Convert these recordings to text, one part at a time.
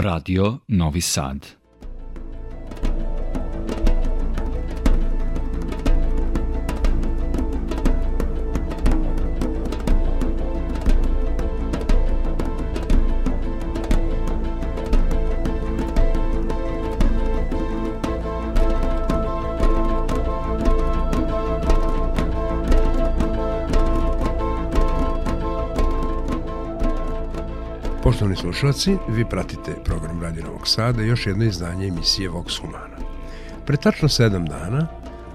Radio Novi Sad. Slušalci, vi pratite program Radio Novog Sada i još jedno izdanje emisije Vox Humana. Pre tačno sedam dana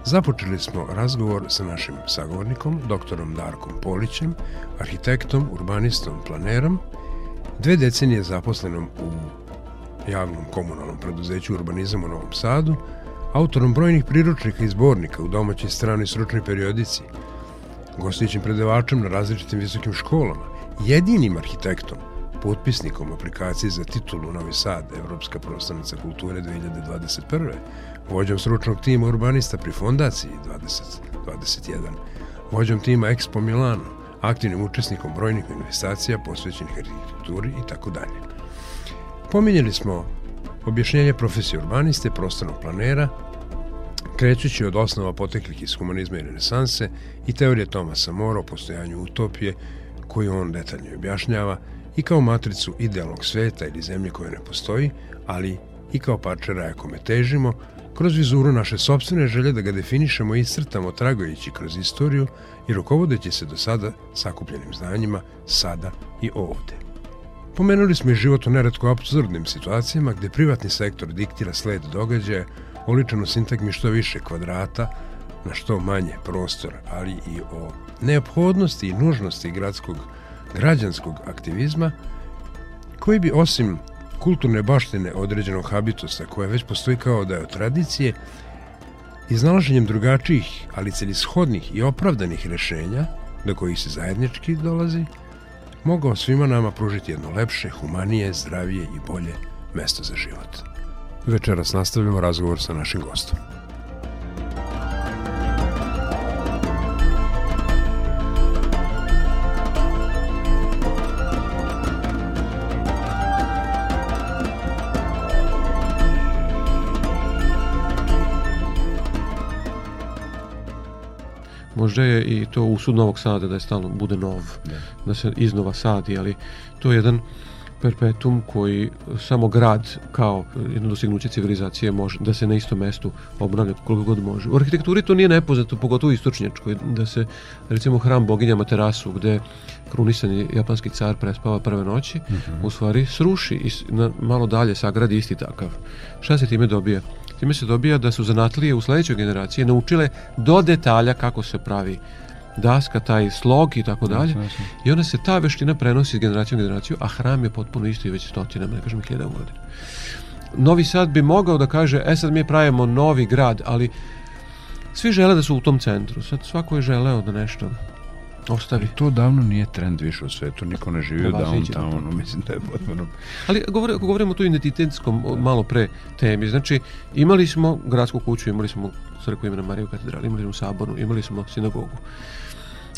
započeli smo razgovor sa našim sagovornikom, doktorom Darkom Polićem, arhitektom, urbanistom, planerom, dve decenije zaposlenom u javnom komunalnom preduzeću Urbanizam u Novom Sadu, autorom brojnih priručnika i zbornika u domaćoj strani sručnoj periodici, gostićim predavačem na različitim visokim školama, jedinim arhitektom potpisnikom aplikacije za titulu Novi Sad, Evropska prostornica kulture 2021. Vođom sručnog tima urbanista pri fondaciji 2021. Vođom tima Expo Milano, aktivnim učesnikom brojnih manifestacija posvećenih arhitekturi i tako dalje. Pominjali smo objašnjenje profesije urbaniste, prostornog planera, krećući od osnova poteklih iz humanizma i renesanse i teorije Tomasa Mora o postojanju utopije, koju on detaljno objašnjava i kao matricu idealnog sveta ili zemlje koja ne postoji, ali i kao parče raja kome težimo, kroz vizuru naše sobstvene želje da ga definišemo i iscrtamo tragojući kroz istoriju i rukovodeći se do sada sakupljenim znanjima sada i ovde. Pomenuli smo i život u neretko absurdnim situacijama gde privatni sektor diktira sled događaja oličeno sintagmi što više kvadrata na što manje prostora, ali i o neophodnosti i nužnosti gradskog građanskog aktivizma koji bi osim kulturne baštine određenog habitusa koja već postoji kao da je od tradicije, iznalaženjem drugačijih, ali celishodnih i opravdanih rešenja, do kojih se zajednički dolazi, mogao svima nama pružiti jedno lepše, humanije, zdravije i bolje mesto za život. Večeras nastavljamo razgovor sa našim gostom. Možda je i to usud Novog Sada da je stalno bude nov, da, da se iznova sadi, ali to je jedan perpetum koji samo grad kao jedno dostignuće civilizacije može da se na istom mestu obnavlja koliko god može. U arhitekturi to nije nepoznato, pogotovo u istočnjačkoj, da se recimo hram boginja Terasu gde krunisani japanski car prespava prve noći, uh mhm. -huh. u stvari sruši i na, malo dalje sagradi isti takav. Šta se time dobija? Time se dobija da su zanatlije u sledećoj generaciji naučile do detalja kako se pravi daska, taj slog i tako dalje. I onda se ta veština prenosi iz generacije u generaciju, a hram je potpuno isto i već stotinama, ne kažem hiljada godina. Novi Sad bi mogao da kaže, e sad mi pravimo novi grad, ali svi žele da su u tom centru. Sad svako je želeo da nešto ostavi. To davno nije trend više u svetu, niko ne živi u downtownu, mislim da je potpuno... Ali govore, ako govorimo tu identitetskom malo pre temi, znači imali smo gradsku kuću, imali smo crkvu imena Mariju katedrali, imali smo sabornu, imali smo sinagogu.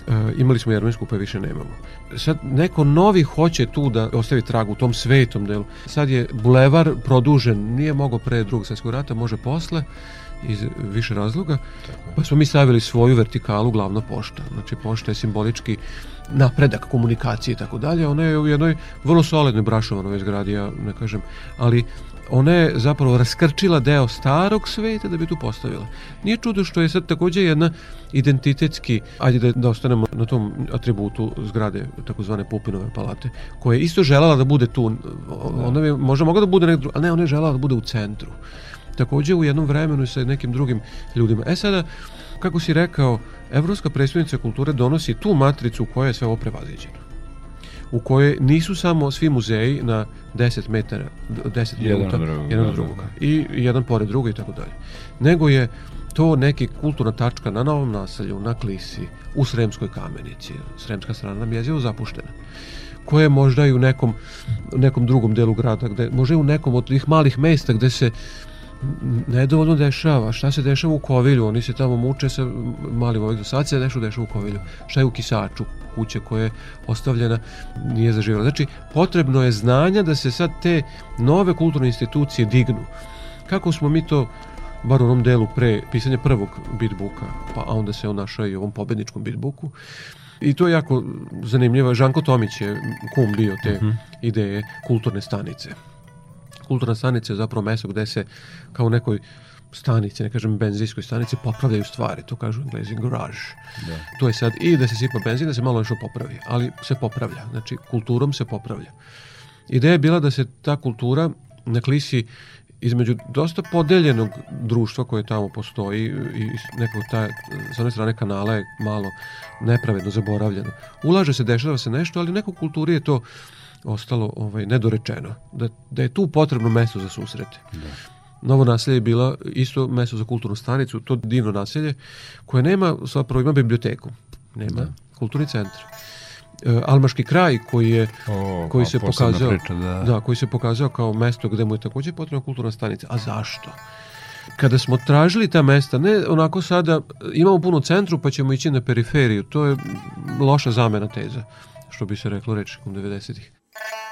E, imali smo Jermensku pa više nemamo. Sad neko novi hoće tu da ostavi trag u tom svetom delu. Sad je bulevar produžen, nije mogao pre drugog svjetskog rata, može posle iz više razloga, pa smo mi stavili svoju vertikalu glavna pošta. Znači pošta je simbolički napredak komunikacije i tako dalje. Ona je u jednoj vrlo solidnoj brašovanoj zgradi, ja ne kažem, ali ona je zapravo raskrčila deo starog sveta da bi tu postavila. Nije čudo što je sad takođe jedna identitetski, ajde da, da ostanemo na tom atributu zgrade takozvane Pupinove palate, koja je isto želala da bude tu, ona bi možda mogla da bude nekdo, ali ne, ona je želala da bude u centru takođe u jednom vremenu sa nekim drugim ljudima. E sada, kako si rekao, Evropska predstavnica kulture donosi tu matricu koja je sve ovo prevaziđeno u kojoj nisu samo svi muzeji na 10 metara, 10 jedan minuta, drugog, jedan od da, drugog, da, da. i jedan pored druga i tako dalje. Nego je to neki kulturna tačka na Novom naselju, na Klisi, u Sremskoj kamenici. Sremska strana nam je zapuštena koje možda i u nekom, nekom drugom delu grada, gde, možda i u nekom od tih malih mesta gde se nedovoljno dešava. Šta se dešava u Kovilju? Oni se tamo muče sa malim ovih sad se nešto dešava u Kovilju. Šta je u Kisaču? Kuće koja je ostavljena nije zaživjela. Znači, potrebno je znanja da se sad te nove kulturne institucije dignu. Kako smo mi to bar u onom delu pre pisanja prvog bitbuka, pa a onda se on našao i u ovom pobedničkom bitbuku. I to je jako zanimljivo. Žanko Tomić je kum bio te uh mhm. -huh. ideje kulturne stanice. Kulturna stanica je zapravo mesto gde se kao u nekoj stanici, ne kažem benzinskoj stanici, popravljaju stvari, to kažu englezi garage. Da. To je sad i da se sipa benzin, da se malo nešto popravi, ali se popravlja, znači kulturom se popravlja. Ideja je bila da se ta kultura na klisi između dosta podeljenog društva koje tamo postoji i nekog ta, s one strane kanala je malo nepravedno zaboravljeno. Ulaže se, dešava se nešto, ali nekog kulturi je to ostalo ovaj, nedorečeno. Da, da je tu potrebno mesto za susrete. Da. Novo naselje je bila isto mesto za kulturnu stanicu, to divno naselje, koje nema, zapravo ima biblioteku, nema da. kulturni centar. E, Almaški kraj koji je o, koji se pokazao priča, da. da. koji se pokazao kao mesto gde mu je takođe potrebna kulturna stanica. A zašto? Kada smo tražili ta mesta, ne onako sada imamo puno centru pa ćemo ići na periferiju, to je loša zamena teza, što bi se reklo rečnikom 90-ih. you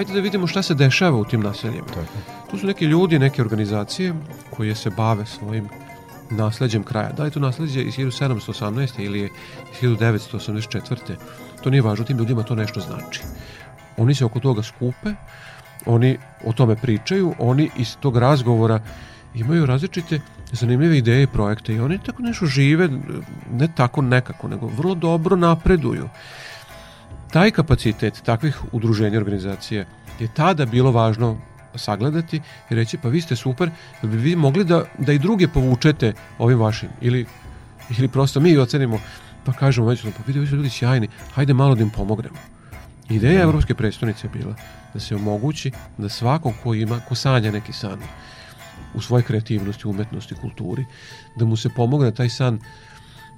hajde da vidimo šta se dešava u tim naseljima. Tu su neki ljudi, neke organizacije koje se bave svojim nasleđem kraja. Da li je to nasleđe iz 1718. ili je iz 1984. To nije važno, tim ljudima to nešto znači. Oni se oko toga skupe, oni o tome pričaju, oni iz tog razgovora imaju različite zanimljive ideje i projekte i oni tako nešto žive, ne tako nekako, nego vrlo dobro napreduju. Taj kapacitet takvih udruženja organizacija je tada bilo važno sagledati i reći pa vi ste super, da bi vi mogli da, da i druge povučete ovim vašim. Ili, ili prosto mi ocenimo pa kažemo međusobno, pa vidi, vi su ljudi sjajni, hajde malo da im pomognemo. Ideja Evropske predstavnice je bila da se omogući da svako ko ima, ko sanja neki san u svojoj kreativnosti, umetnosti, kulturi, da mu se pomogne taj san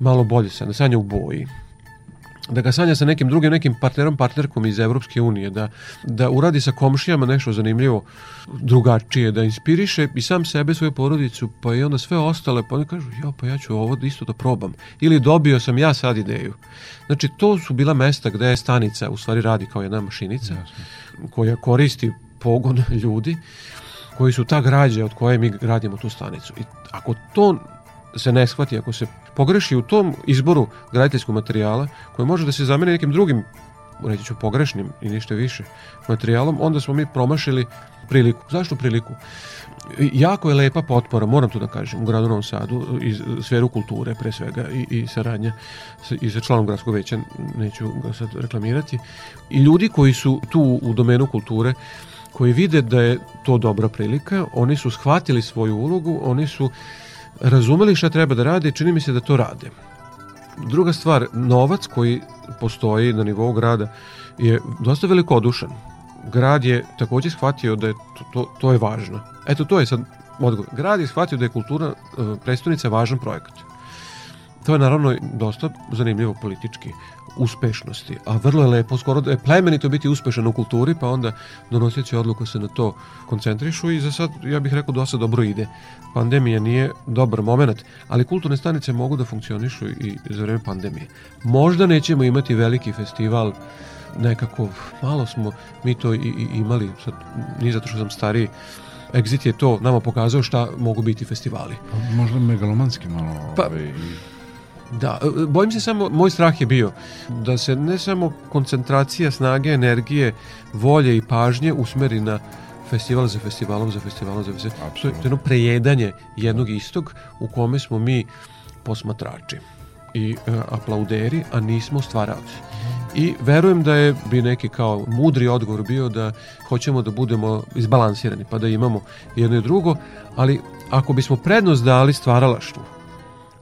malo bolje san, da sanja u boji, da ga sanja sa nekim drugim, nekim partnerom, partnerkom iz Evropske unije, da, da uradi sa komšijama nešto zanimljivo, drugačije, da inspiriše i sam sebe, svoju porodicu, pa i onda sve ostale, pa oni kažu, ja, pa ja ću ovo isto da probam. Ili dobio sam ja sad ideju. Znači, to su bila mesta gde je stanica, u stvari radi kao jedna mašinica, Jasne. koja koristi pogon ljudi, koji su ta građa od koje mi gradimo tu stanicu. I ako to se ne shvati, ako se pogreši u tom izboru graditeljskog materijala, koji može da se zameni nekim drugim, reći ću pogrešnim i ništa više materijalom, onda smo mi promašili priliku. Zašto priliku? Jako je lepa potpora, moram to da kažem, u gradu Novom Sadu, iz sferu kulture pre svega i, i saradnja sa, i sa članom gradskog veća, neću ga sad reklamirati, i ljudi koji su tu u domenu kulture, koji vide da je to dobra prilika, oni su shvatili svoju ulogu, oni su razumeli šta treba da rade i čini mi se da to rade. Druga stvar, novac koji postoji na nivou grada je dosta velikodušan. Grad je takođe shvatio da je to, to, to je važno. Eto, to je sad odgovor. Grad je shvatio da je kultura e, predstavnica važan projekat. To je naravno dosta zanimljivo politički uspešnosti, a vrlo je lepo, skoro da je plemenito biti uspešan u kulturi, pa onda donoseći odluku se na to koncentrišu i za sad, ja bih rekao, dosta dobro ide. Pandemija nije dobar moment, ali kulturne stanice mogu da funkcionišu i za vreme pandemije. Možda nećemo imati veliki festival, nekako, malo smo mi to i, i imali, sad, nije zato što sam stariji, Exit je to nama pokazao šta mogu biti festivali. Pa, možda megalomanski malo. Pa, ovaj, Da, e, bojim se samo, moj strah je bio da se ne samo koncentracija snage, energije, volje i pažnje usmeri na festival za festivalom, za festivalom, za festivalom. To je jedno prejedanje jednog istog u kome smo mi posmatrači i uh, aplauderi, a nismo stvaralci. I verujem da je bi neki kao mudri odgovor bio da hoćemo da budemo izbalansirani, pa da imamo jedno i drugo, ali ako bismo prednost dali stvaralaštvu,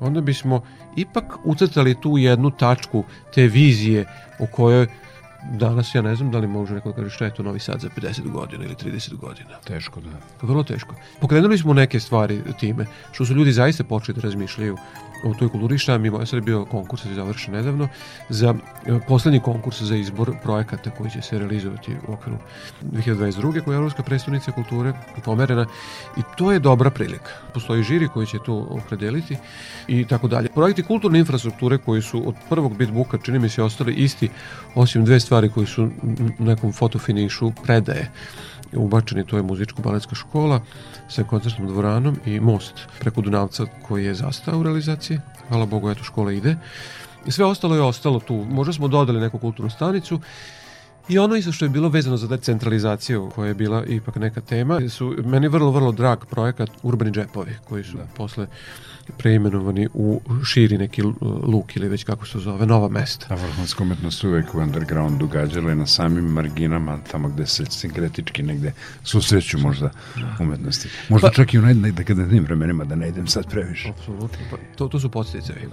onda bismo ipak ucrtali tu jednu tačku te vizije o kojoj danas ja ne znam da li može neko da kaže šta je to Novi Sad za 50 godina ili 30 godina. Teško, da. Vrlo teško. Pokrenuli smo neke stvari time, što su ljudi zaista počeli da razmišljaju u toj kulturi. Šta mi je sad bio konkurs se završen nedavno za e, poslednji konkurs za izbor projekata koji će se realizovati u okviru 2022. koja je Evropska predstavnica kulture pomerena i to je dobra prilika. Postoji žiri koji će to opredeliti i tako dalje. Projekti kulturne infrastrukture koji su od prvog bitbuka čini mi se ostali isti osim dve stvari koji su nekom fotofinišu predaje ubačeni, to je muzičko-baletska škola sa koncertnom dvoranom i most preko Dunavca koji je zastao u realizaciji. Hvala Bogu, eto škola ide. I sve ostalo je ostalo tu. Možda smo dodali neku kulturnu stanicu I ono isto što je bilo vezano za decentralizaciju, koja je bila ipak neka tema, su meni vrlo, vrlo drag projekat Urbani džepovi, koji su da. posle preimenovani u širi neki luk ili već kako se zove, nova mesta. A vrhunska umetnost uvek u undergroundu gađala na samim marginama, tamo gde se sinkretički negde susreću možda da. umetnosti. Možda pa, čak i u najdekedentnim vremenima, da ne idem sad previše. Apsolutno, pa, to, to su posticaje.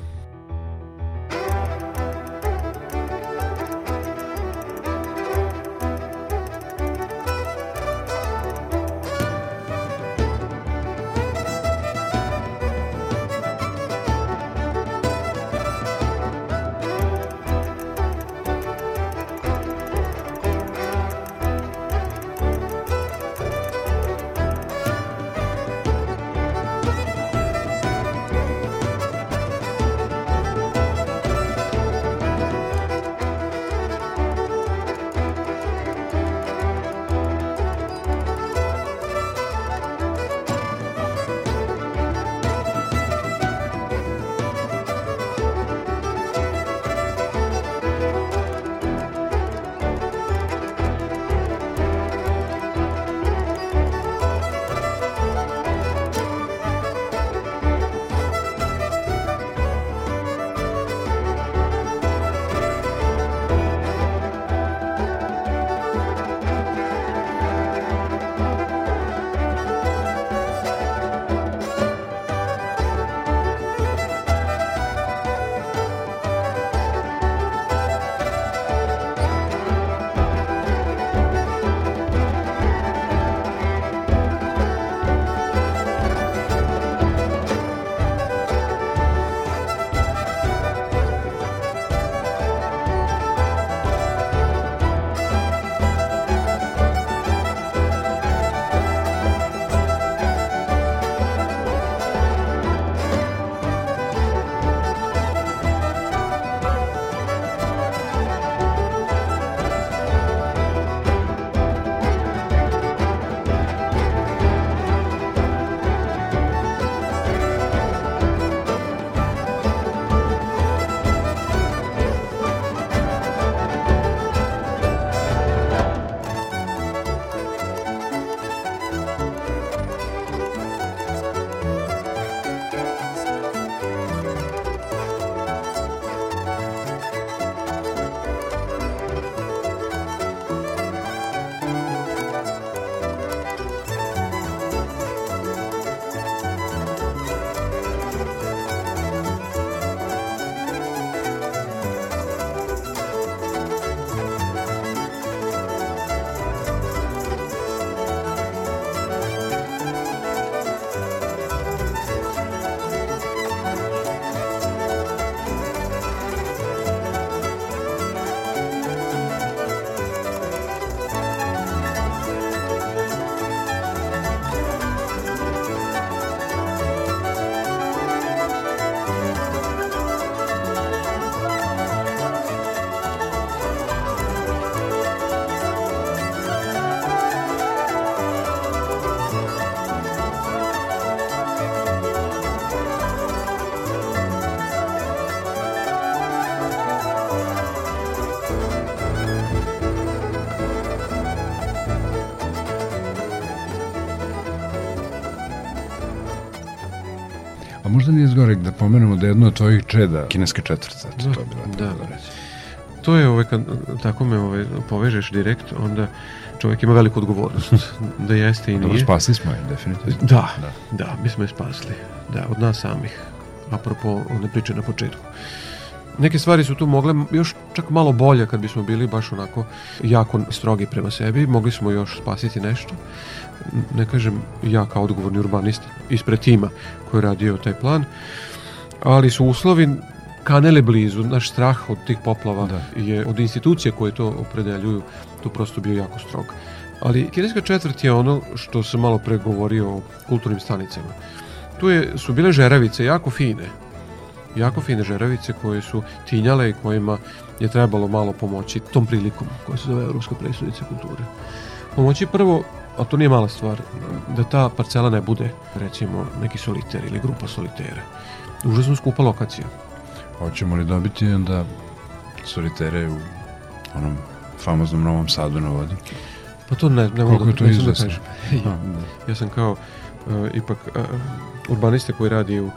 Možda nije zgorek da pomenemo da je jedno od tvojih čeda kineske četvrta. Da, to je bila da. reći. To je, ovaj, kad tako me ovaj, povežeš direkt, onda čovjek ima veliku odgovornost. da jeste i Dobro, nije. spasili smo je, definitivno. Da, Da. da, mi smo je spasli. Da, od nas samih. Apropo one priče na početku. Neke stvari su tu mogle još čak malo bolje kad bismo bili baš onako jako strogi prema sebi. Mogli smo još spasiti nešto. Ne kažem ja kao odgovorni urbanist ispred tima koji je radio taj plan, ali su uslovi kanele blizu. Naš strah od tih poplava Da. je od institucije koje to opredeljuju tu prosto bio jako strog. Ali kineska četvrt je ono što sam malo pre govorio o kulturnim stanicama. Tu je, su bile žeravice jako fine, jako fine žeravice koje su tinjale i kojima je trebalo malo pomoći tom prilikom koja se zove Evropska predstavnica kulture. Pomoći prvo, a to nije mala stvar, da ta parcela ne bude recimo neki soliter ili grupa solitera. Užasno skupa lokacija. Hoćemo li dobiti onda solitere u onom famoznom Novom Sadu na vodi? Pa to ne, ne mogu da, to ne da kažem. A, da. Ja sam kao uh, ipak uh, urbanista koji radi u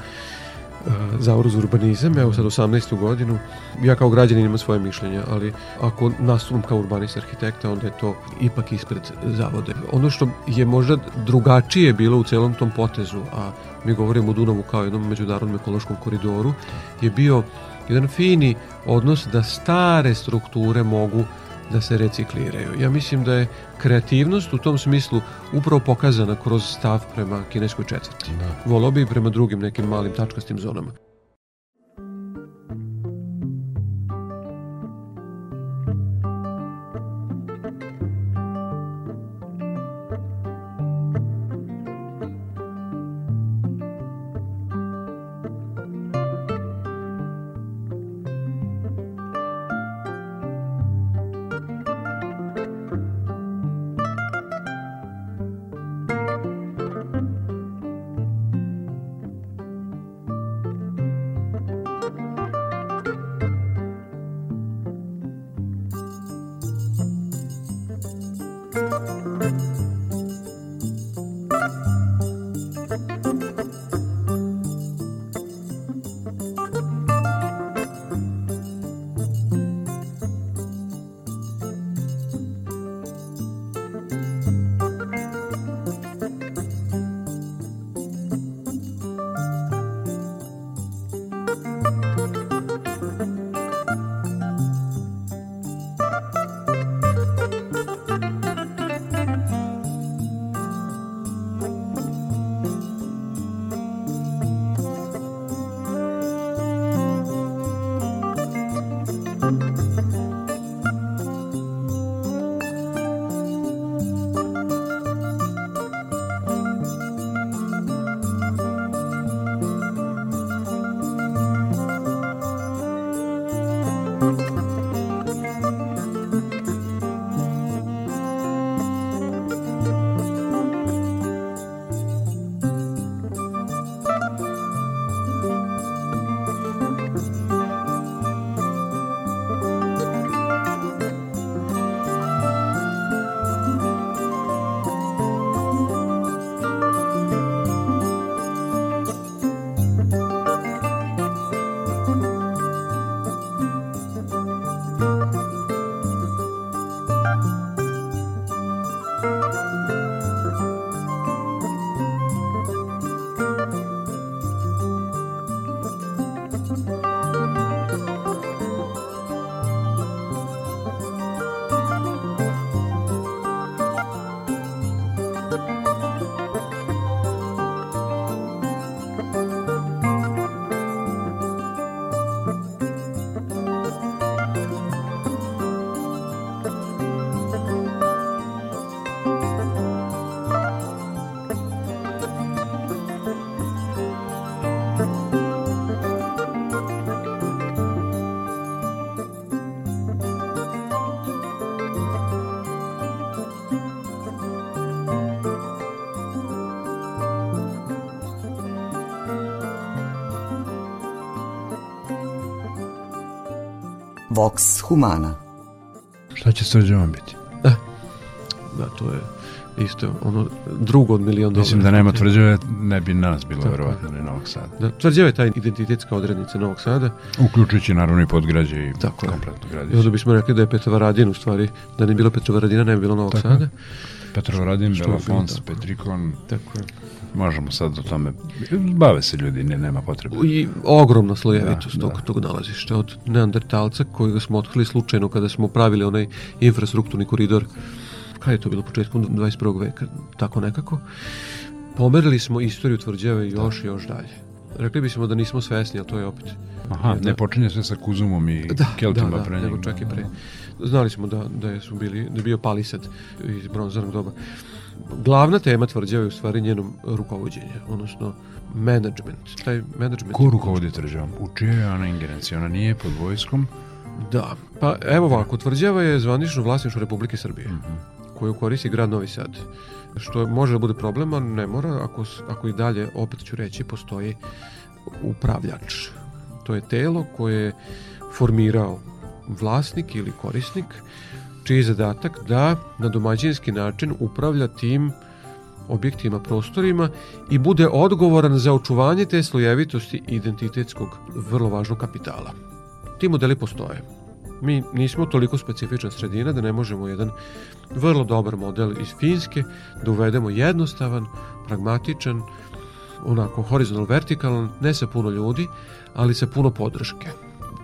uh, Zavoru za urbanizam, evo sad 18. godinu. Ja kao građanin imam svoje mišljenje, ali ako nastupam kao urbanista arhitekta, onda je to ipak ispred zavode. Ono što je možda drugačije bilo u celom tom potezu, a mi govorimo o Dunavu kao jednom međunarodnom ekološkom koridoru, je bio jedan fini odnos da stare strukture mogu da se recikliraju. Ja mislim da je kreativnost u tom smislu upravo pokazana kroz stav prema kineskoj četvrti. Da. Volao bi i prema drugim nekim malim tačkastim zonama. Vox Humana. Šta će srđavan biti? Da, to je isto ono drugo od milion dolara. Mislim da nema tvrđave, ne bi nas bilo Tako verovatno ni Novog Sada. Da, tvrđava je ta identitetska odrednica Novog Sada Uključujući naravno i podgrađe i Tako kompletno i gradište. onda bismo rekli da je Petrovaradin u stvari, da ne bi bilo Petrovaradina, ne bi bilo Novog Tako. Sada. Je bilo Belafons. Petrikon, Tako je. možemo sad o tome, bave se ljudi, ne, nema potrebe. I ogromna slojevitost Da, tog, da. tog nalazišta od neandertalca kojega smo otkrili slučajno kada smo pravili onaj infrastrukturni koridor kada je to bilo početkom 21. veka, tako nekako. Pomerili smo istoriju tvrđave još i još dalje. Rekli bismo da nismo svesni, ali to je opet Aha, jedna- ne počinje sve sa Kuzumom i da, Keltima da, da, pre nego njega. čak i pre. Znali smo da, da je, su bili, da je bio palisad iz bronzarnog doba. Glavna tema tvrđave je u stvari njenom rukovođenje, odnosno management. Taj management Ko rukovodi tvrđavom? U čijoj je ona ingerenciji? Ona nije pod vojskom? Da, pa evo ovako, tvrđava je zvanično vlasništvo Republike Srbije, koju koristi grad Novi Sad. Što može da bude problem, a ne mora, ako, ako i dalje, opet ću reći, postoji upravljač. To je telo koje je formirao vlasnik ili korisnik, čiji je zadatak da na domaćinski način upravlja tim objektima, prostorima i bude odgovoran za očuvanje te slojevitosti identitetskog vrlo važnog kapitala. Ti modeli postoje. Mi nismo toliko specifična sredina da ne možemo jedan vrlo dobar model iz Finske da uvedemo jednostavan, pragmatičan, onako horizontal vertikalan, ne sa puno ljudi, ali sa puno podrške.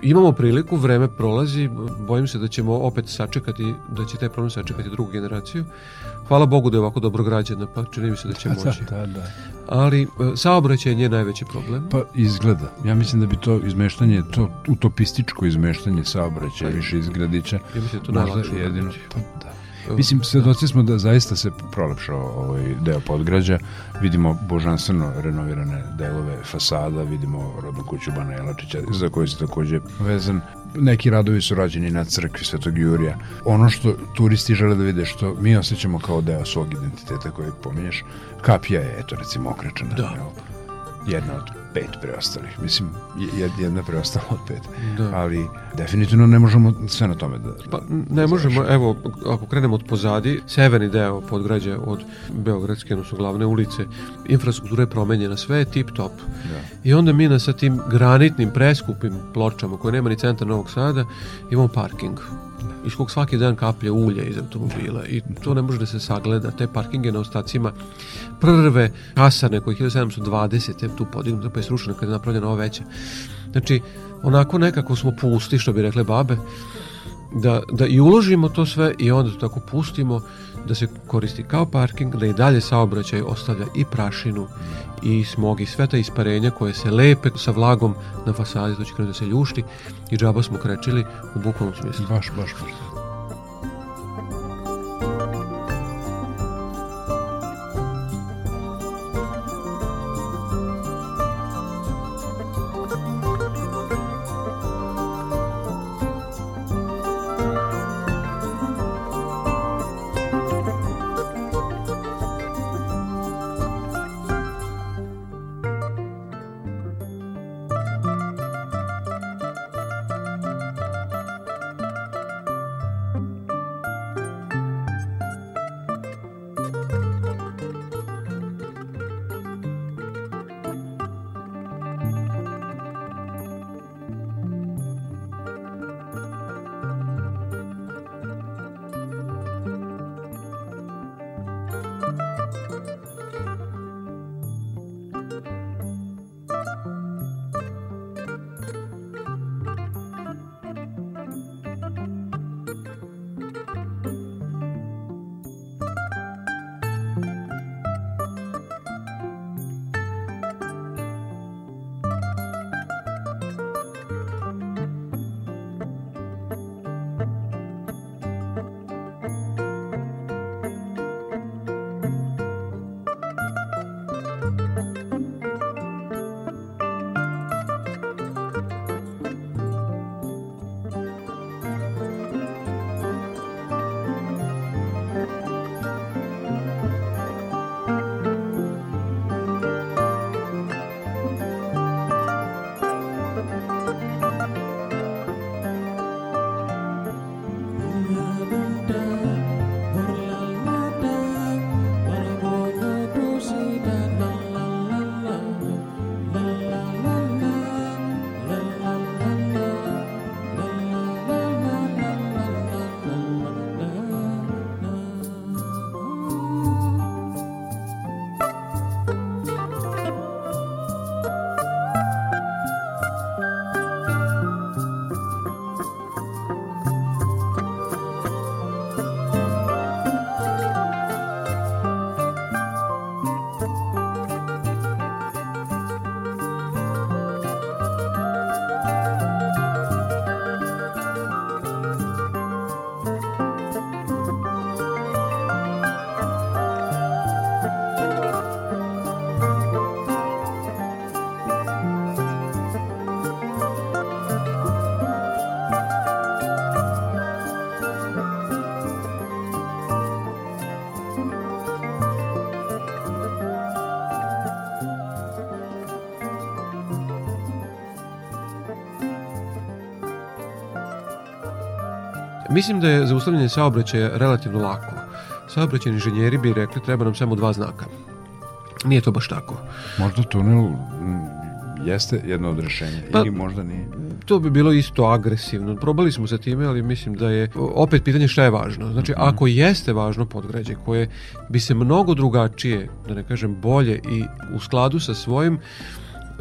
Imamo priliku, vreme prolazi, bojim se da ćemo opet sačekati, da će taj problem sačekati drugu generaciju. Hvala Bogu da je ovako dobro građena, pa čini mi se da će moći. Da, da. Ali e, saobraćaj je najveći problem. Pa izgleda. Ja mislim da bi to izmeštanje, to utopističko izmeštanje saobraćaja Pa, više iz gradića, Ja mislim da to najlakše jedino. Pa da. Mislim, svedoci smo da zaista se prolepšao ovaj deo podgrađa. Vidimo božanstveno renovirane delove fasada, vidimo rodnu kuću Bana Jelačića, za koju se takođe vezan. Neki radovi su rađeni na crkvi Svetog Jurija. Ono što turisti žele da vide, što mi osjećamo kao deo svog identiteta kojeg pominješ, kapija je, eto, recimo, okrečena. Da. jel? Jedna od pet preostalih. Mislim, je- jedna preostala od pet. Da. Ali definitivno ne možemo sve na tome da... Pa ne možemo, evo, ako krenemo od pozadi, severni deo podgrađa od Beogradske, odnosno glavne ulice, infrastruktura je promenjena, sve je tip top. Da. I onda mi na sa tim granitnim, preskupim pločama, koje nema ni centar Novog Sada, imamo parking iz kog svaki dan kaplje ulje iz automobila i to ne može da se sagleda, te parkinge na ostacima prve kasarne koje 1720. je tu podignuta pa je srušena kada je napravljena ova veća. Znači, onako nekako smo pusti, što bi rekle babe, da, da i uložimo to sve i onda to tako pustimo da se koristi kao parking, da i dalje saobraćaj ostavlja i prašinu i smog i sve ta isparenja koje se lepe sa vlagom na fasadi, to će krenuti da se ljušti i džaba smo krečili u bukvalnom smislu. Baš, baš, baš. Mislim da je zaustavljanje saobraćaja relativno lako. Saobraćajni inženjeri bi rekli treba nam samo dva znaka. Nije to baš tako. Možda tunel jeste jedno od rešenja pa, ili možda nije. To bi bilo isto agresivno. Probali smo sa time, ali mislim da je opet pitanje šta je važno. Znači, mm -hmm. ako jeste važno podgrađe koje bi se mnogo drugačije, da ne kažem bolje i u skladu sa svojim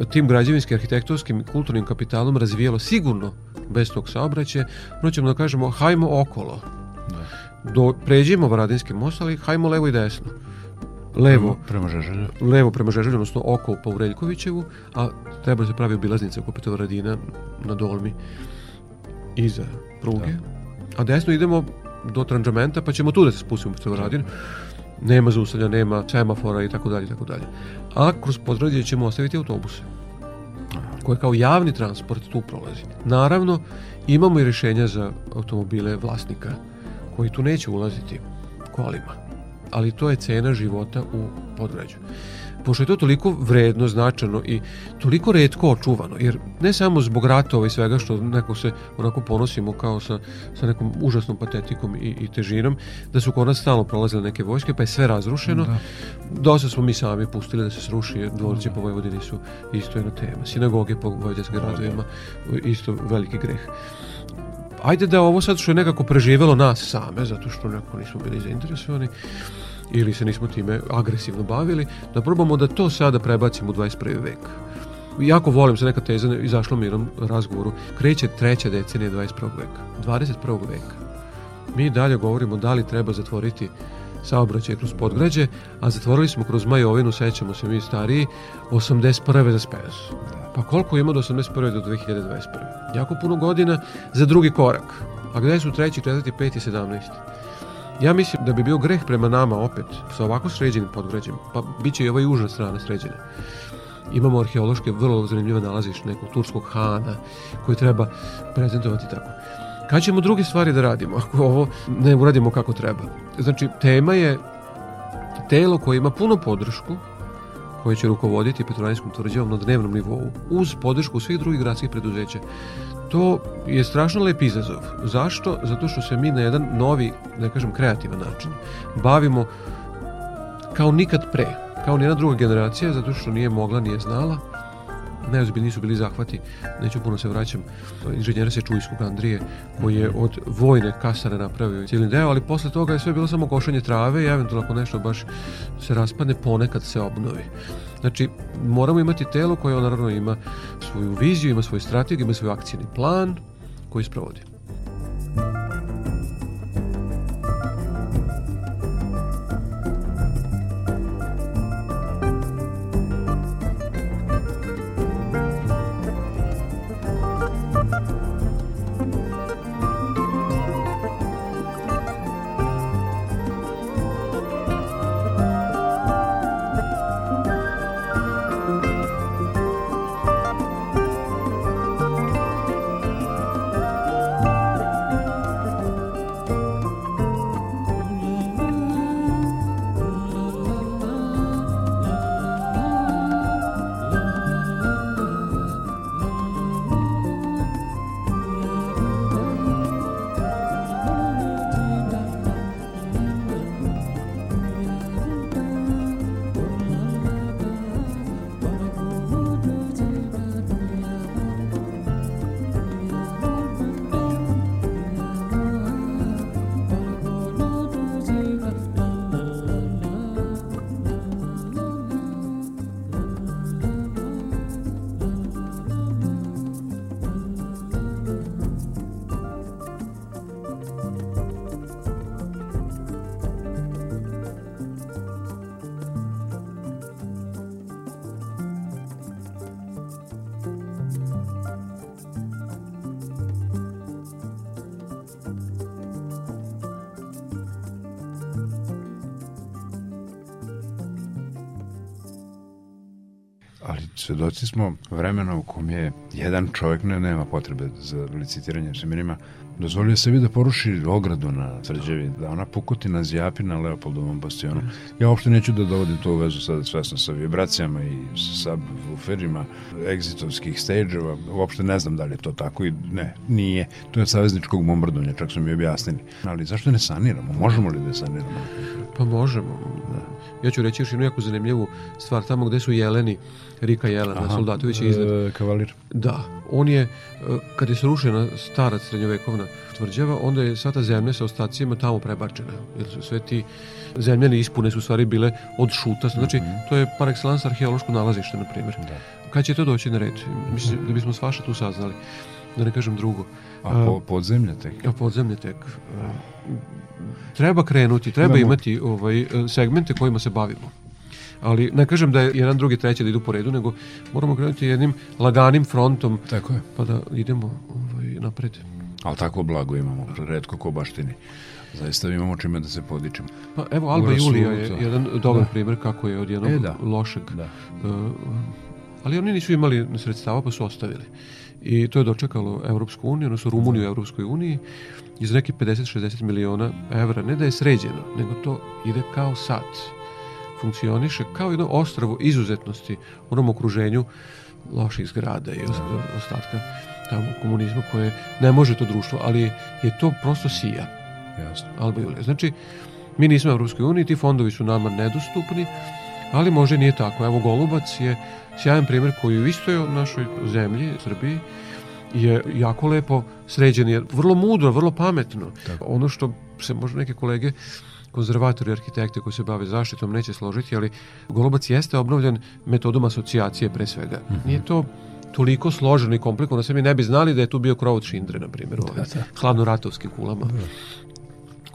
tim građevinskim, arhitektonskim i kulturnim kapitalom razvijalo sigurno bez tog saobraćaja, no ćemo da kažemo hajmo okolo. Da. Do, pređimo Varadinski most, ali hajmo levo i desno levo prema Žeželju. Levo prema Žeželju, odnosno oko pa u Reljkovićevu, a treba da se pravi obilaznica oko Petrovaradina na Dolmi iza pruge. Da. A desno idemo do Tranđamenta, pa ćemo tu da se spustimo u Petrovaradin. Nema zaustavlja, nema semafora i tako dalje i tako dalje. A kroz podgradje ćemo ostaviti autobuse koje kao javni transport tu prolazi. Naravno, imamo i rješenja za automobile vlasnika koji tu neće ulaziti kolima ali to je cena života u podgrađu. Pošto je to toliko vredno, značajno i toliko redko očuvano, jer ne samo zbog ratova i svega što neko se onako ponosimo kao sa, sa nekom užasnom patetikom i, i težinom, da su kod nas stalno prolazile neke vojske, pa je sve razrušeno. Da. Dosta smo mi sami pustili da se sruši, dvorci da. po Vojvodini su isto jedna tema. Sinagoge po vojvođanskim gradovima, isto veliki greh ajde da ovo sad što je nekako preživelo nas same, zato što nekako nismo bili zainteresovani, ili se nismo time agresivno bavili, da probamo da to sada prebacimo u 21. vek. Jako volim se neka teza, mi jednom razgovoru, kreće treća decenija 21. veka, 21. veka. Mi dalje govorimo da li treba zatvoriti saobraćaj kroz podgrađe, a zatvorili smo kroz Majovinu, sećamo se mi stariji, 81. za Spez. Pa koliko ima do 81. do 2021. Jako puno godina za drugi korak. A gde su treći, četvrti, peti, sedamnaesti? Ja mislim da bi bio greh prema nama opet, sa ovako sređenim podgrađem, pa bit će i ova južna strana sređena. Imamo arheološke vrlo zanimljive nalaziš nekog turskog hana koji treba prezentovati tako. Kad ćemo druge stvari da radimo ako ovo ne uradimo kako treba? Znači, tema je telo koje ima puno podršku, koje će rukovoditi Petrovanijskom tvrđavom na dnevnom nivou, uz podršku svih drugih gradskih preduzeća. To je strašno lep izazov. Zašto? Zato što se mi na jedan novi, ne kažem kreativan način, bavimo kao nikad pre, kao nijedna druga generacija, zato što nije mogla, nije znala, najozbiljniji su bili zahvati, neću puno se vraćam, inženjera se Čujskog Andrije, koji je od vojne kasare napravio cijeli deo, ali posle toga je sve bilo samo košanje trave i eventualno ako nešto baš se raspadne, ponekad se obnovi. Znači, moramo imati telo koje naravno ima svoju viziju, ima svoju strategiju, ima svoj akcijni plan koji sprovodi. Svedoci smo vremena u kom je jedan čovjek ne nema potrebe za licitiranje seminima dozvolio sebi da poruši ogradu na tvrđevi, da ona pukotina zjapi na Leopoldovom bastionu. Ja uopšte neću da dovodim to u vezu sada svesno sa vibracijama i sa buferima egzitovskih stage-eva. Uopšte ne znam da li je to tako i ne, nije. To je savezničkog bombardovanja, čak su mi objasnili. Ali zašto ne saniramo? Možemo li da saniramo? Pa možemo. Ja ću reći još jednu jako zanimljivu stvar. Tamo gde su jeleni, Rika Jelena, Soldatović je iznad. E, kavalir. Da, on je, e, kad je srušena stara srednjovekovna tvrđava, onda je sva ta zemlja sa ostacima tamo prebačena. Jer su sve ti zemljane ispune su u stvari bile od šuta. Znači, mm -hmm. to je par excellence arheološko nalazište, na primjer. Da. Kad će to doći na red? Mislim da bismo svaša tu saznali. Da ne kažem drugo. A po, podzemlje tek? A podzemlje tek. Treba krenuti, treba Imamo... imati ovaj, segmente kojima se bavimo ali ne kažem da je jedan, drugi, treći da idu po redu, nego moramo krenuti jednim laganim frontom, Tako je. pa da idemo ovaj, napred. Ali tako blago imamo, redko ko baštini. Zaista imamo čime da se podičemo. Pa evo, Alba Julija je jedan dobar da. primjer kako je od jednog e, da. lošeg. Da. Uh, ali oni nisu imali sredstava pa su ostavili. I to je dočekalo Evropsku uniju, odnosno Rumuniju u Evropskoj uniji iz nekih 50-60 miliona evra. Ne da je sređeno, nego to ide kao sad funkcioniše kao jedno ostravo izuzetnosti u onom okruženju loših zgrada i ostatka tamo komunizma koje ne može to društvo, ali je to prosto sija. Jasno. Alba Julija. Znači, mi nismo u Evropskoj uniji, ti fondovi su nama nedostupni, ali može nije tako. Evo Golubac je sjajan primjer koji u istoj našoj zemlji, Srbiji, je jako lepo sređen, je vrlo mudro, vrlo pametno. Tako. Ono što se možda neke kolege konzervatori arhitekte koji se bave zaštitom neće složiti, ali Golubac jeste obnovljen metodom asocijacije pre svega. Mm -hmm. Nije to toliko složeno i komplikovano, da se mi ne bi znali da je tu bio krov od Šindre, na primjer, da, da. hladnoratovskim kulama. Da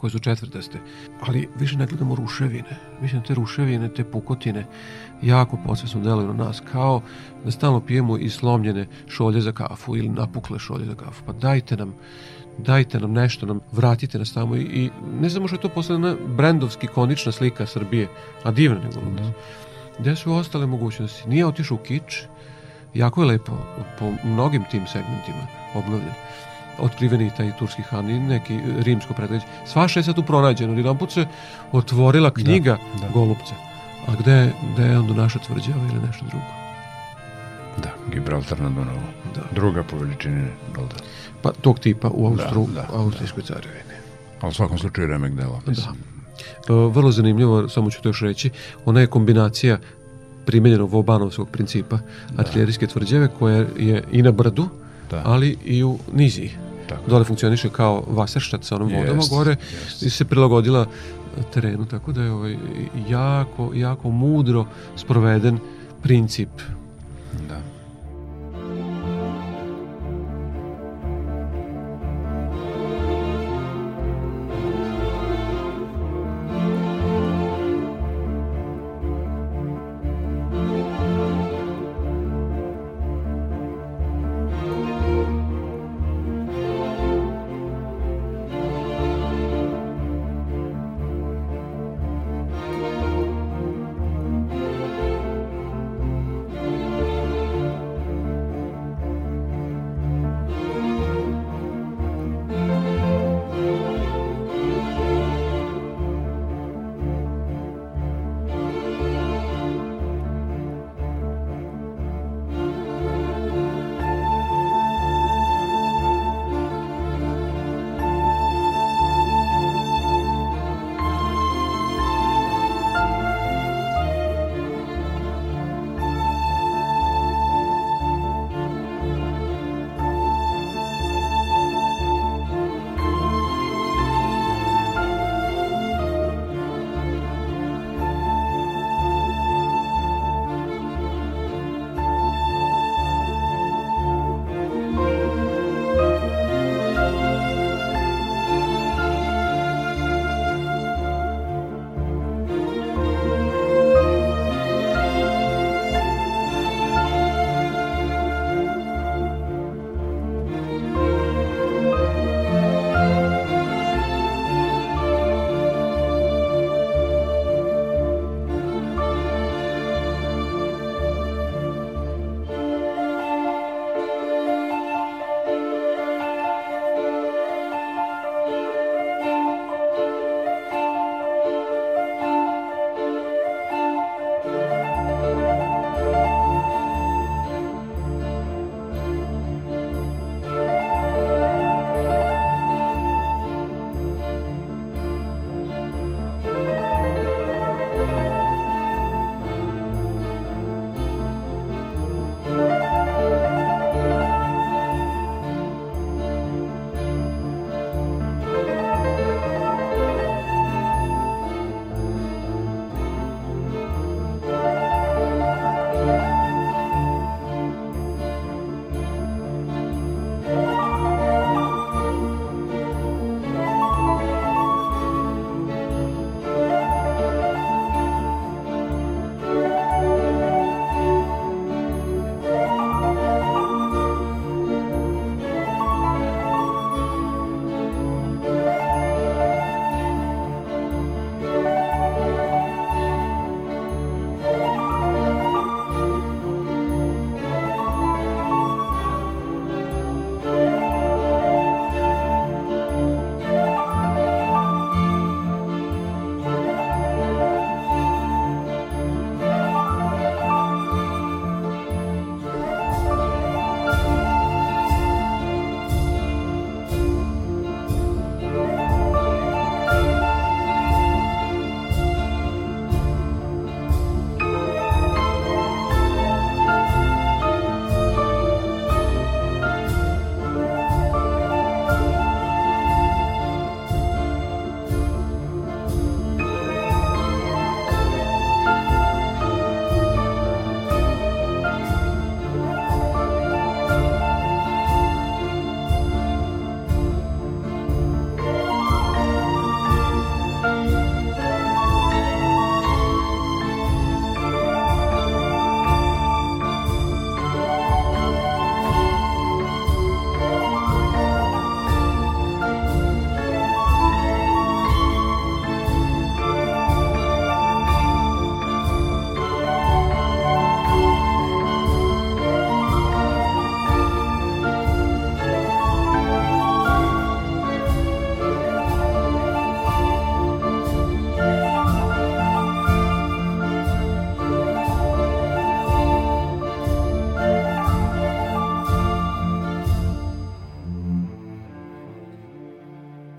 koje su četvrtaste. Ali više ne gledamo ruševine. Mislim da te ruševine, te pukotine jako posvesno deluju na nas, kao da stalno pijemo i slomljene šolje za kafu ili napukle šolje za kafu. Pa dajte nam dajte nam nešto, nam vratite nas tamo i, i ne znamo što je to posle brendovski konična slika Srbije, a divna nego da. Gde su ostale mogućnosti? Nije otišao u kič, jako je lepo po mnogim tim segmentima obnovljen otkriveni taj turski han i neki rimsko predveđe. Svaša je sad tu pronađeno. Jedan put se otvorila da, knjiga da, da. Golubca. A gde, gde je onda naša tvrđava ili nešto drugo? Da, Gibraltar na Dunavu. Da. Druga po veličini Golda. Pa tog tipa u Austru, da, da, Austrijskoj da. carevini. Ali u svakom slučaju remek dela. Da. Uh, vrlo zanimljivo, samo ću to još reći, ona je kombinacija primenjenog Vobanovskog principa da. artiljerijske tvrđave koja je i na brdu, da. ali i u niziji. Tako. Dole funkcioniše kao vaserštat sa onom yes, vodama gore yes. i se prilagodila terenu, tako da je ovaj jako, jako mudro sproveden princip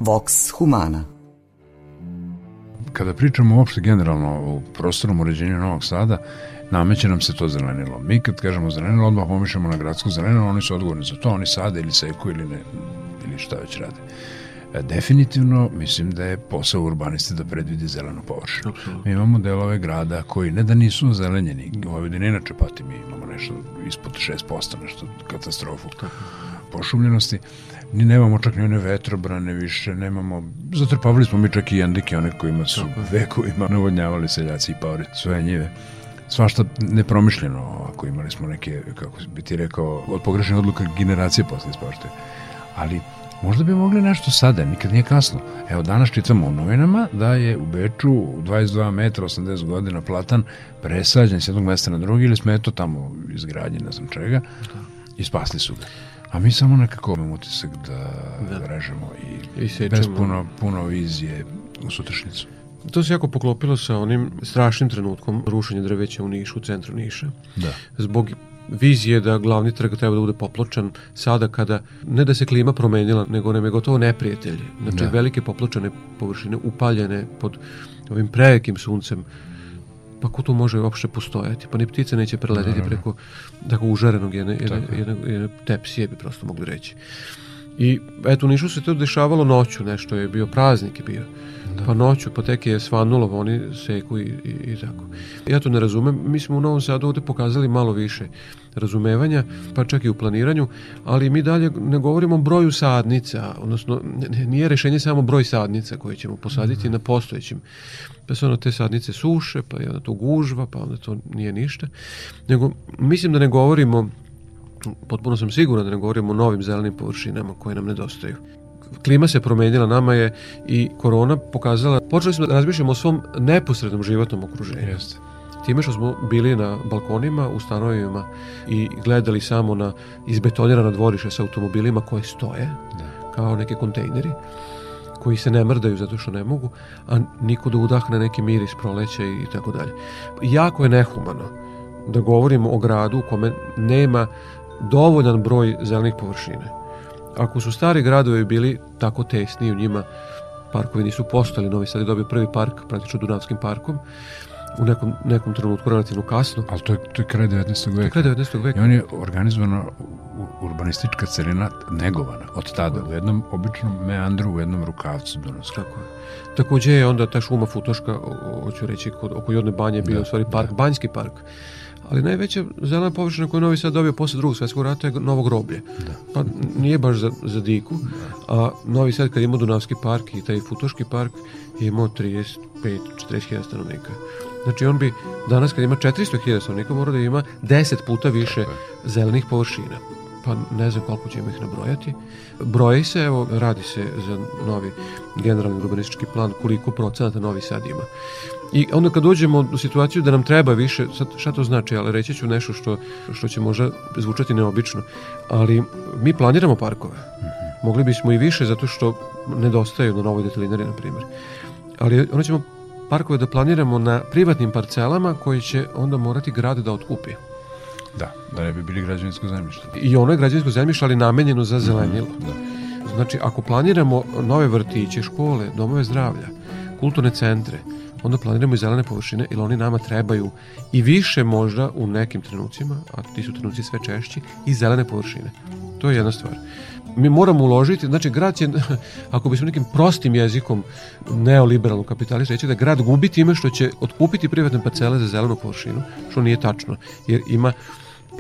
Vox Humana Kada pričamo uopšte generalno o prostornom uređenju Novog Sada, nameće nam se to zelenilo. Mi kad kažemo zelenilo, odmah pomišljamo na gradsko zelenilo, oni su odgovorni za to, oni sade ili seku ili, ne, ili šta već rade. E, definitivno mislim da je posao urbaniste da predvidi zelenu površinu. Mi imamo delove grada koji ne da nisu zelenjeni, Vojvodina inače pati, mi imamo nešto ispod 6%, nešto katastrofu pošumljenosti, ni nemamo čak ni one vetrobrane više, nemamo, zatrpavali smo mi čak i jandike, one kojima su vekovima navodnjavali seljaci i paori svoje njive svašta nepromišljeno, ako imali smo neke, kako bi ti rekao, od pogrešnih odluka generacije posle ispoštuje. Ali možda bi mogli nešto sada, nikad nije kasno. Evo, danas čitamo u novinama da je u Beču 22 metra, 80 godina platan presađen s jednog mesta na drugi ili smeto tamo izgradnje, ne znam čega, i spasli su ga. A mi samo nekako imamo utisak da, da. režemo i, I bez puno, puno vizije u sutrašnicu. To se jako poklopilo sa onim strašnim trenutkom rušenja drveća u Nišu, u centru Niša. Da. Zbog vizije da glavni trg treba da bude popločan sada kada, ne da se klima promenila, nego nam je gotovo neprijatelj. Znači, da. velike popločane površine upaljene pod ovim prejekim suncem pa ko tu može uopšte postojati? Pa ni ptice neće preletiti no, preko tako užarenog jedne, jedne, jedne, jedne tepsije bi prosto mogli reći. I eto, u Nišu se to dešavalo noću, nešto je bio praznik je bio. Da. Pa noću, pa tek je svanulo, oni seku i, i, i tako. Ja to ne razumem, mi smo u Novom Sadu ovde pokazali malo više razumevanja, pa čak i u planiranju, ali mi dalje ne govorimo o broju sadnica, odnosno nije rešenje samo broj sadnica koje ćemo posaditi na postojećim. Pa se ono te sadnice suše, pa je onda to gužva, pa onda to nije ništa. Nego mislim da ne govorimo potpuno sam siguran da ne govorimo o novim zelenim površinama koje nam nedostaju. Klima se promenila, nama je i korona pokazala, počeli smo da razmišljamo o svom neposrednom životnom okruženju. Jeste. Time što smo bili na balkonima, u stanovima i gledali samo na izbetonirana dvoriša sa automobilima koje stoje, da. kao neke kontejneri, koji se ne mrdaju zato što ne mogu, a niko da udahne neki miris proleća i tako dalje. Jako je nehumano da govorimo o gradu u kome nema dovoljan broj zelenih površine. Ako su stari gradovi bili tako tesni u njima, parkovi nisu postali, Novi Sad je dobio prvi park, praktično Dunavskim parkom, u nekom, nekom trenutku relativno kasno. Ali to je, to je kraj 19. veka. Kraj 19. veka. I on je organizovana urbanistička celina negovana od tada u jednom običnom meandru, u jednom rukavcu Dunavska. Tako je. Takođe je onda ta šuma Futoška, hoću reći, kod, oko Jodne banje bio da, u stvari park, da. Banjski park ali najveća zelena površina koju Novi Sad dobio posle drugog svetskog rata je Novo groblje. Da. Pa nije baš za, za diku, a Novi Sad kad ima Dunavski park i taj Futoški park je imao 35-40 stanovnika. Znači on bi danas kad ima 400.000 stanovnika mora da ima 10 puta više zelenih površina pa ne znam koliko ćemo ih nabrojati. Broji se, evo, radi se za novi generalni urbanistički plan koliko procenata Novi Sad ima. I onda kad dođemo u situaciju da nam treba više, sad šta to znači, ali reći ću nešto što, što će možda zvučati neobično, ali mi planiramo parkove. Mogli bismo i više zato što nedostaju na novoj detalinari, na primjer. Ali onda ćemo parkove da planiramo na privatnim parcelama koji će onda morati grad da otkupi. Da, da ne bi bili građevinsko zemljište. I ono je građevinsko zemljište, ali namenjeno za zelenilo. Mm, da. Znači, ako planiramo nove vrtiće, škole, domove zdravlja, kulturne centre, onda planiramo i zelene površine, jer oni nama trebaju i više možda u nekim trenucima, a ti su trenuci sve češći, i zelene površine. To je jedna stvar. Mi moramo uložiti, znači grad će, ako bismo nekim prostim jezikom neoliberalnog kapitalista reći da grad gubi time što će otkupiti privatne parcele za zelenu površinu, što nije tačno, jer ima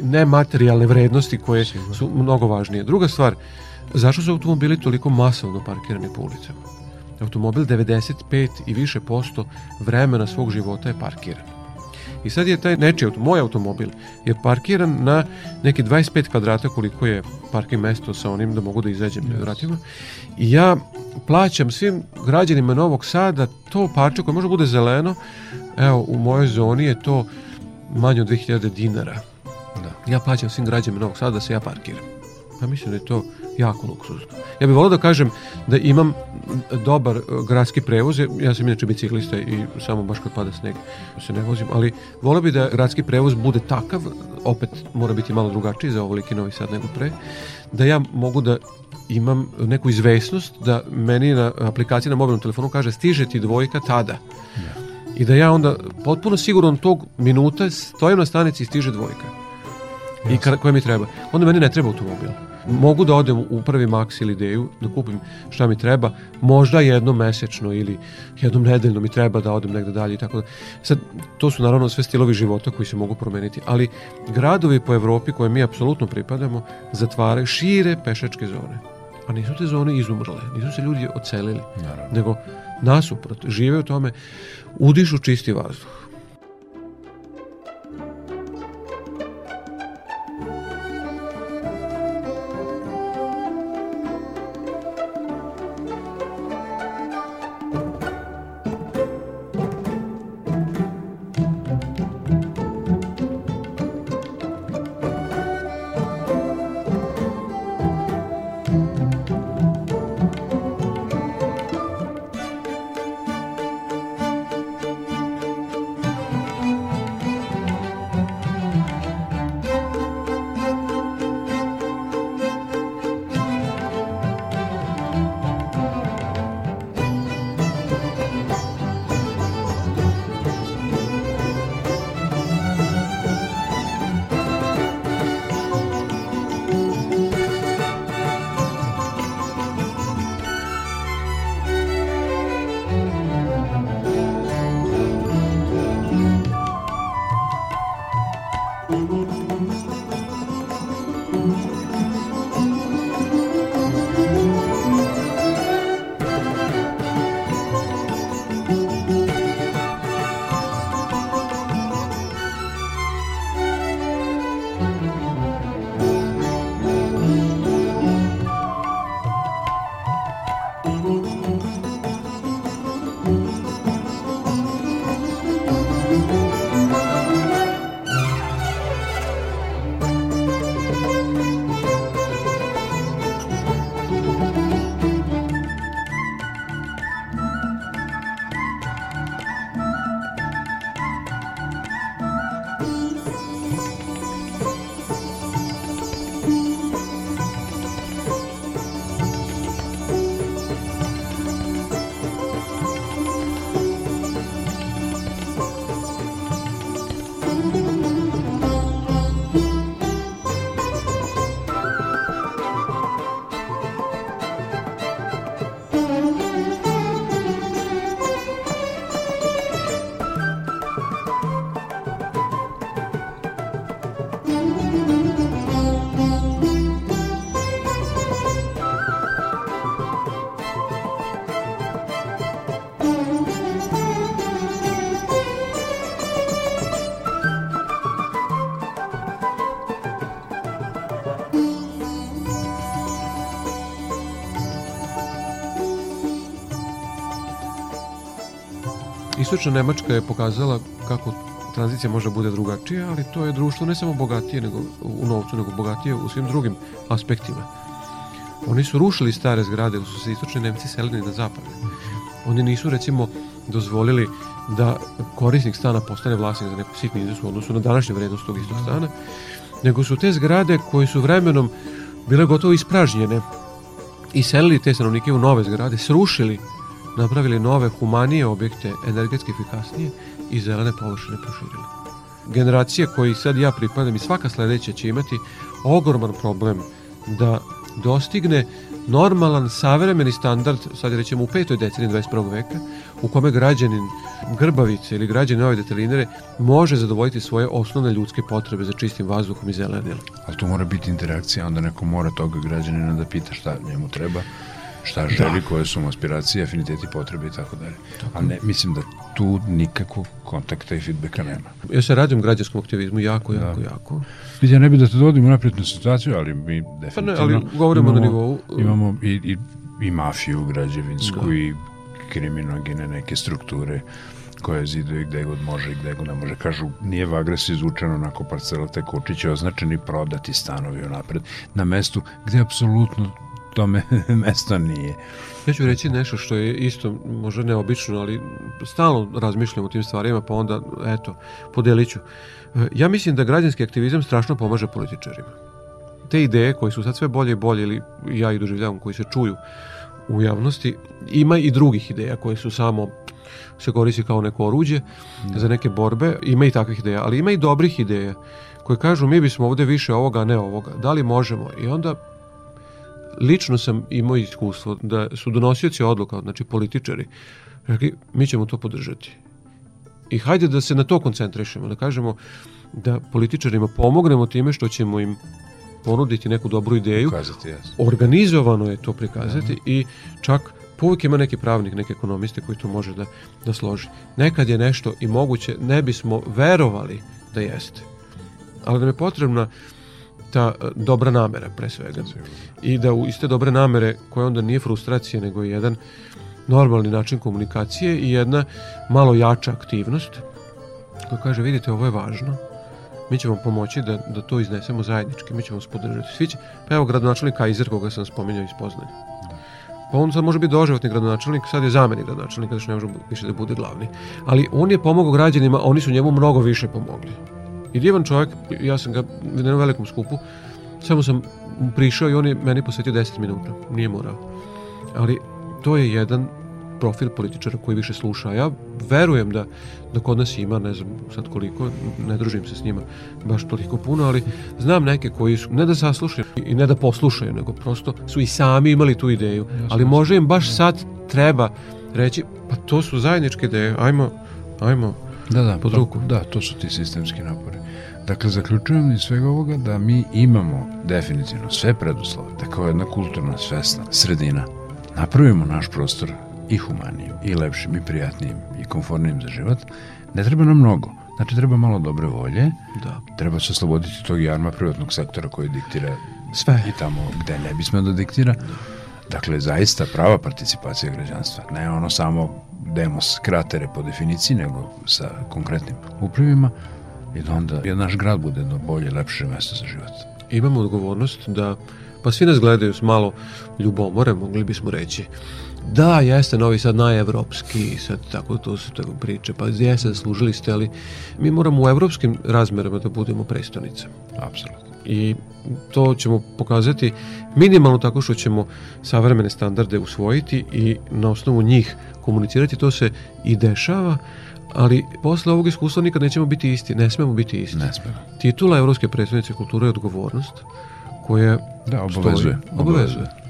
nematerijalne vrednosti koje su mnogo važnije. Druga stvar, zašto su automobili toliko masovno parkirani po ulicama? Automobil 95 i više posto vremena svog života je parkiran. I sad je taj nečiji auto, moj automobil, je parkiran na neki 25 kvadrata koliko je parking mesto sa onim da mogu da izađem yes. vratima. I ja plaćam svim građanima Novog Sada to parče koje može bude zeleno. Evo, u mojoj zoni je to manje od 2000 dinara ja plaćam svim građanima Novog Sada da se ja parkiram. Ja mislim da je to jako luksuzno. Ja bih volio da kažem da imam dobar uh, gradski prevoz, ja sam inače biciklista i samo baš kad pada sneg se ne vozim, ali volio bih da gradski prevoz bude takav, opet mora biti malo drugačiji za ovoliki Novi Sad nego pre, da ja mogu da imam neku izvesnost da meni na aplikaciji na mobilnom telefonu kaže stiže ti dvojka tada. I da ja onda potpuno sigurno tog minuta stojim na stanici i stiže dvojka. I kada, koja mi treba. Onda meni ne treba automobil. Mogu da odem u prvi Max ili Deju, da kupim šta mi treba, možda jednom mesečno ili jednom nedeljno mi treba da odem negde dalje i tako da. Sad, to su naravno sve stilovi života koji se mogu promeniti, ali gradovi po Evropi koje mi apsolutno pripadamo zatvaraju šire pešačke zone. A nisu te zone izumrle, nisu se ljudi ocelili, Naravno. nego nasuprot, žive u tome, udišu čisti vazduh. Istočna Nemačka je pokazala kako tranzicija može bude drugačija, ali to je društvo ne samo bogatije nego u novcu, nego bogatije u svim drugim aspektima. Oni su rušili stare zgrade, su se istočni Nemci selili na zapad. Oni nisu, recimo, dozvolili da korisnik stana postane vlasnik za neku sitni iznos u odnosu na današnju vrednost tog istog stana, nego su te zgrade koje su vremenom bile gotovo ispražnjene i selili te stanovnike u nove zgrade, srušili napravili nove humanije objekte, energetski efikasnije i zelene površine proširili. Generacije koji sad ja pripadam i svaka sledeća će imati ogroman problem da dostigne normalan, savremeni standard, sad rećemo u petoj deceniji 21. veka, u kome građanin Grbavice ili građanin ove detelinere može zadovoljiti svoje osnovne ljudske potrebe za čistim vazduhom i zelenilom. Ali tu mora biti interakcija, onda neko mora toga građanina da pita šta njemu treba, šta želi, da. koje su mu aspiracije, afiniteti, potrebe i tako dalje. A ne, mislim da tu nikakvog kontakta i feedbacka nema. Ja se radim građanskom aktivizmu jako, jako, da. jako. Vidi, ja ne bi da te dovodim u napretnu situaciju, ali mi definitivno... Pa ne, ali govorimo imamo, na nivou... Imamo i, i, i mafiju građevinsku da. i kriminogene neke strukture koje ziduju gde god može i gde god ne može. Kažu, nije Vagres izučeno onako parcela te kučiće označeni prodati stanovi unapred na mestu gde apsolutno tome mesto nije. Ja ću reći nešto što je isto možda neobično, ali stalno razmišljam o tim stvarima, pa onda, eto, podelit ću. Ja mislim da građanski aktivizam strašno pomaže političarima. te ideje koje su sad sve bolje i bolje ili ja ih doživljavam koji se čuju u javnosti, ima i drugih ideja koje su samo se koristi kao neko oruđe mm. za neke borbe, ima i takvih ideja, ali ima i dobrih ideja koje kažu mi bismo ovde više ovoga, ne ovoga. Da li možemo? I onda lično sam imao iskustvo da su donosioci odluka, znači političari, rekli mi ćemo to podržati. I hajde da se na to koncentrišemo, da kažemo da političarima pomognemo time što ćemo im ponuditi neku dobru ideju. Ukazati, yes. Organizovano je to prikazati -huh. i čak uvijek ima neki pravnik, neki ekonomiste koji to može da, da složi. Nekad je nešto i moguće, ne bismo verovali da jeste. Ali nam je potrebna ta e, dobra namera pre svega. I da u iste dobre namere, koja onda nije frustracija, nego je jedan normalni način komunikacije i jedna malo jača aktivnost koja kaže, vidite, ovo je važno, mi ćemo pomoći da, da to iznesemo zajednički, mi ćemo vas podržati. Svi će, pa evo gradonačelnik Kaiser koga sam spominjao iz Poznanja. Pa on sad može biti doživotni gradonačelnik, sad je zamenik gradonačelnika, znači ne može više da bude glavni. Ali on je pomogao građanima, oni su njemu mnogo više pomogli. I divan čovjek, ja sam ga na jednom velikom skupu, samo sam prišao i on je meni posvetio 10 minuta, nije morao. Ali to je jedan profil političara koji više sluša. Ja verujem da, da kod nas ima, ne znam sad koliko, ne družim se s njima baš toliko puno, ali znam neke koji su, ne da saslušaju i ne da poslušaju, nego prosto su i sami imali tu ideju, ali može im baš sad treba reći, pa to su zajedničke ideje, ajmo, ajmo da, da, pod ruku. Da, to su ti sistemski napori. Dakle, zaključujem iz svega ovoga da mi imamo definitivno sve preduslove da kao jedna kulturna, svesna sredina napravimo naš prostor i humanijim, i lepšim, i prijatnijim, i komfornijim za život, ne treba nam mnogo. Znači, treba malo dobre volje, da. treba se osloboditi tog jarma privatnog sektora koji diktira sve i tamo gde ne bismo da diktira. Dakle, zaista prava participacija građanstva, ne ono samo demos kratere po definiciji, nego sa konkretnim upravima i da onda je naš grad bude jedno bolje, lepše mesto za život. Imamo odgovornost da, pa svi nas gledaju s malo ljubomore, mogli bismo reći, Da, jeste Novi Sad najevropski, sad tako to su tako priče, pa jeste, služili ste, ali mi moramo u evropskim razmerama da budemo prestonica. Apsolutno. I to ćemo pokazati minimalno tako što ćemo savremene standarde usvojiti i na osnovu njih komunicirati, to se i dešava, ali posle ovog iskustva nikad nećemo biti isti, ne smemo biti isti. Ne smemo. Titula Evropske predstavnice kulture je odgovornost koja da, obavezuje. Stoji, obavezuje. obavezuje.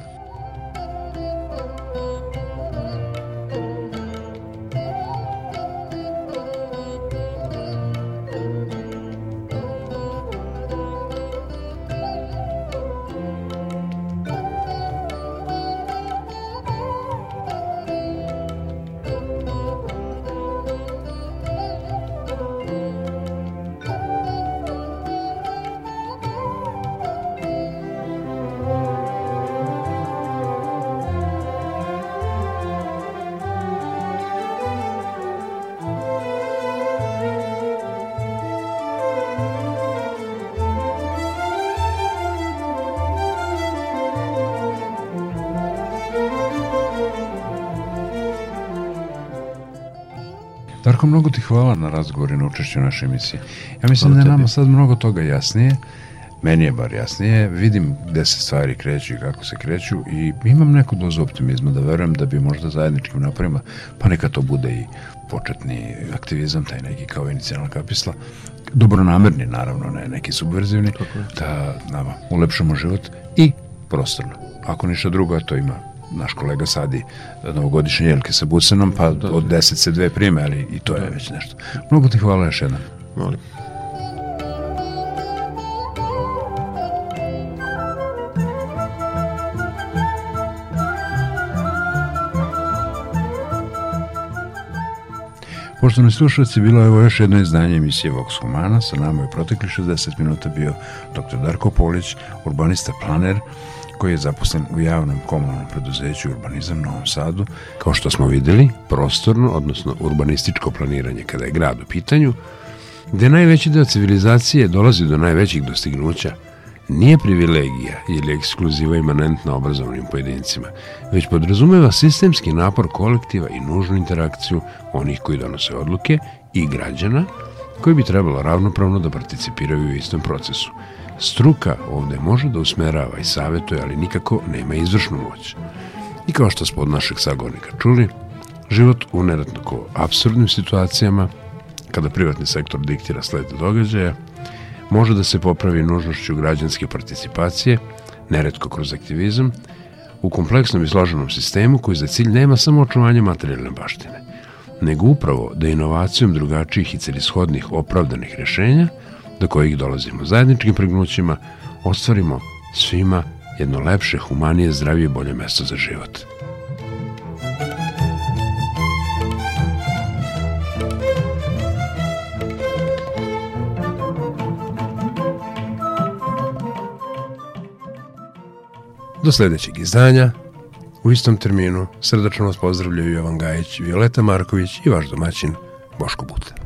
Darko, mnogo ti hvala na razgovoru i na učešću naše emisije. Ja mislim hvala da je nama sad mnogo toga jasnije, meni je bar jasnije, vidim gde se stvari kreću i kako se kreću i imam neku dozu optimizma da verujem da bi možda zajedničkim naporima, pa neka to bude i početni aktivizam, taj neki kao inicijalna kapisla, dobronamerni naravno, ne neki subverzivni, da nama ulepšamo život i prostorno. Ako ništa drugo, to ima naš kolega sadi novogodišnje jelke sa busenom, pa da, od deset se dve prime, ali i to je već nešto. Mnogo ti hvala još jednom. Molim. Poštovani slušalci, bilo je ovo još jedno izdanje emisije Vox Humana. Sa nama je protekli 60 minuta bio dr. Darko Polić, urbanista planer, koji je zaposlen u javnom komunalnom preduzeću Urbanizam Novom Sadu. Kao što smo videli, prostorno, odnosno urbanističko planiranje kada je grad u pitanju, gde najveći deo civilizacije dolazi do najvećih dostignuća, nije privilegija ili ekskluziva imanentna obrazovnim pojedincima, već podrazumeva sistemski napor kolektiva i nužnu interakciju onih koji donose odluke i građana koji bi trebalo ravnopravno da participiraju u istom procesu. Struka ovde može da usmerava i savjetuje, ali nikako nema izvršnu moć. I kao što smo od našeg sagornika čuli, život u neretnako absurdnim situacijama, kada privatni sektor diktira sled događaja, može da se popravi nužnošću građanske participacije, neretko kroz aktivizam, u kompleksnom i složenom sistemu koji za cilj nema samo očuvanje materijalne baštine, nego upravo da inovacijom drugačijih i celishodnih opravdanih rešenja, do kojih dolazimo zajedničkim pregnućima, ostvarimo svima jedno lepše, humanije, zdravije i bolje mesto za život. Do sledećeg izdanja, u istom terminu, srdačno vas pozdravljaju Jovan Gajić, Violeta Marković i vaš domaćin Boško Buta.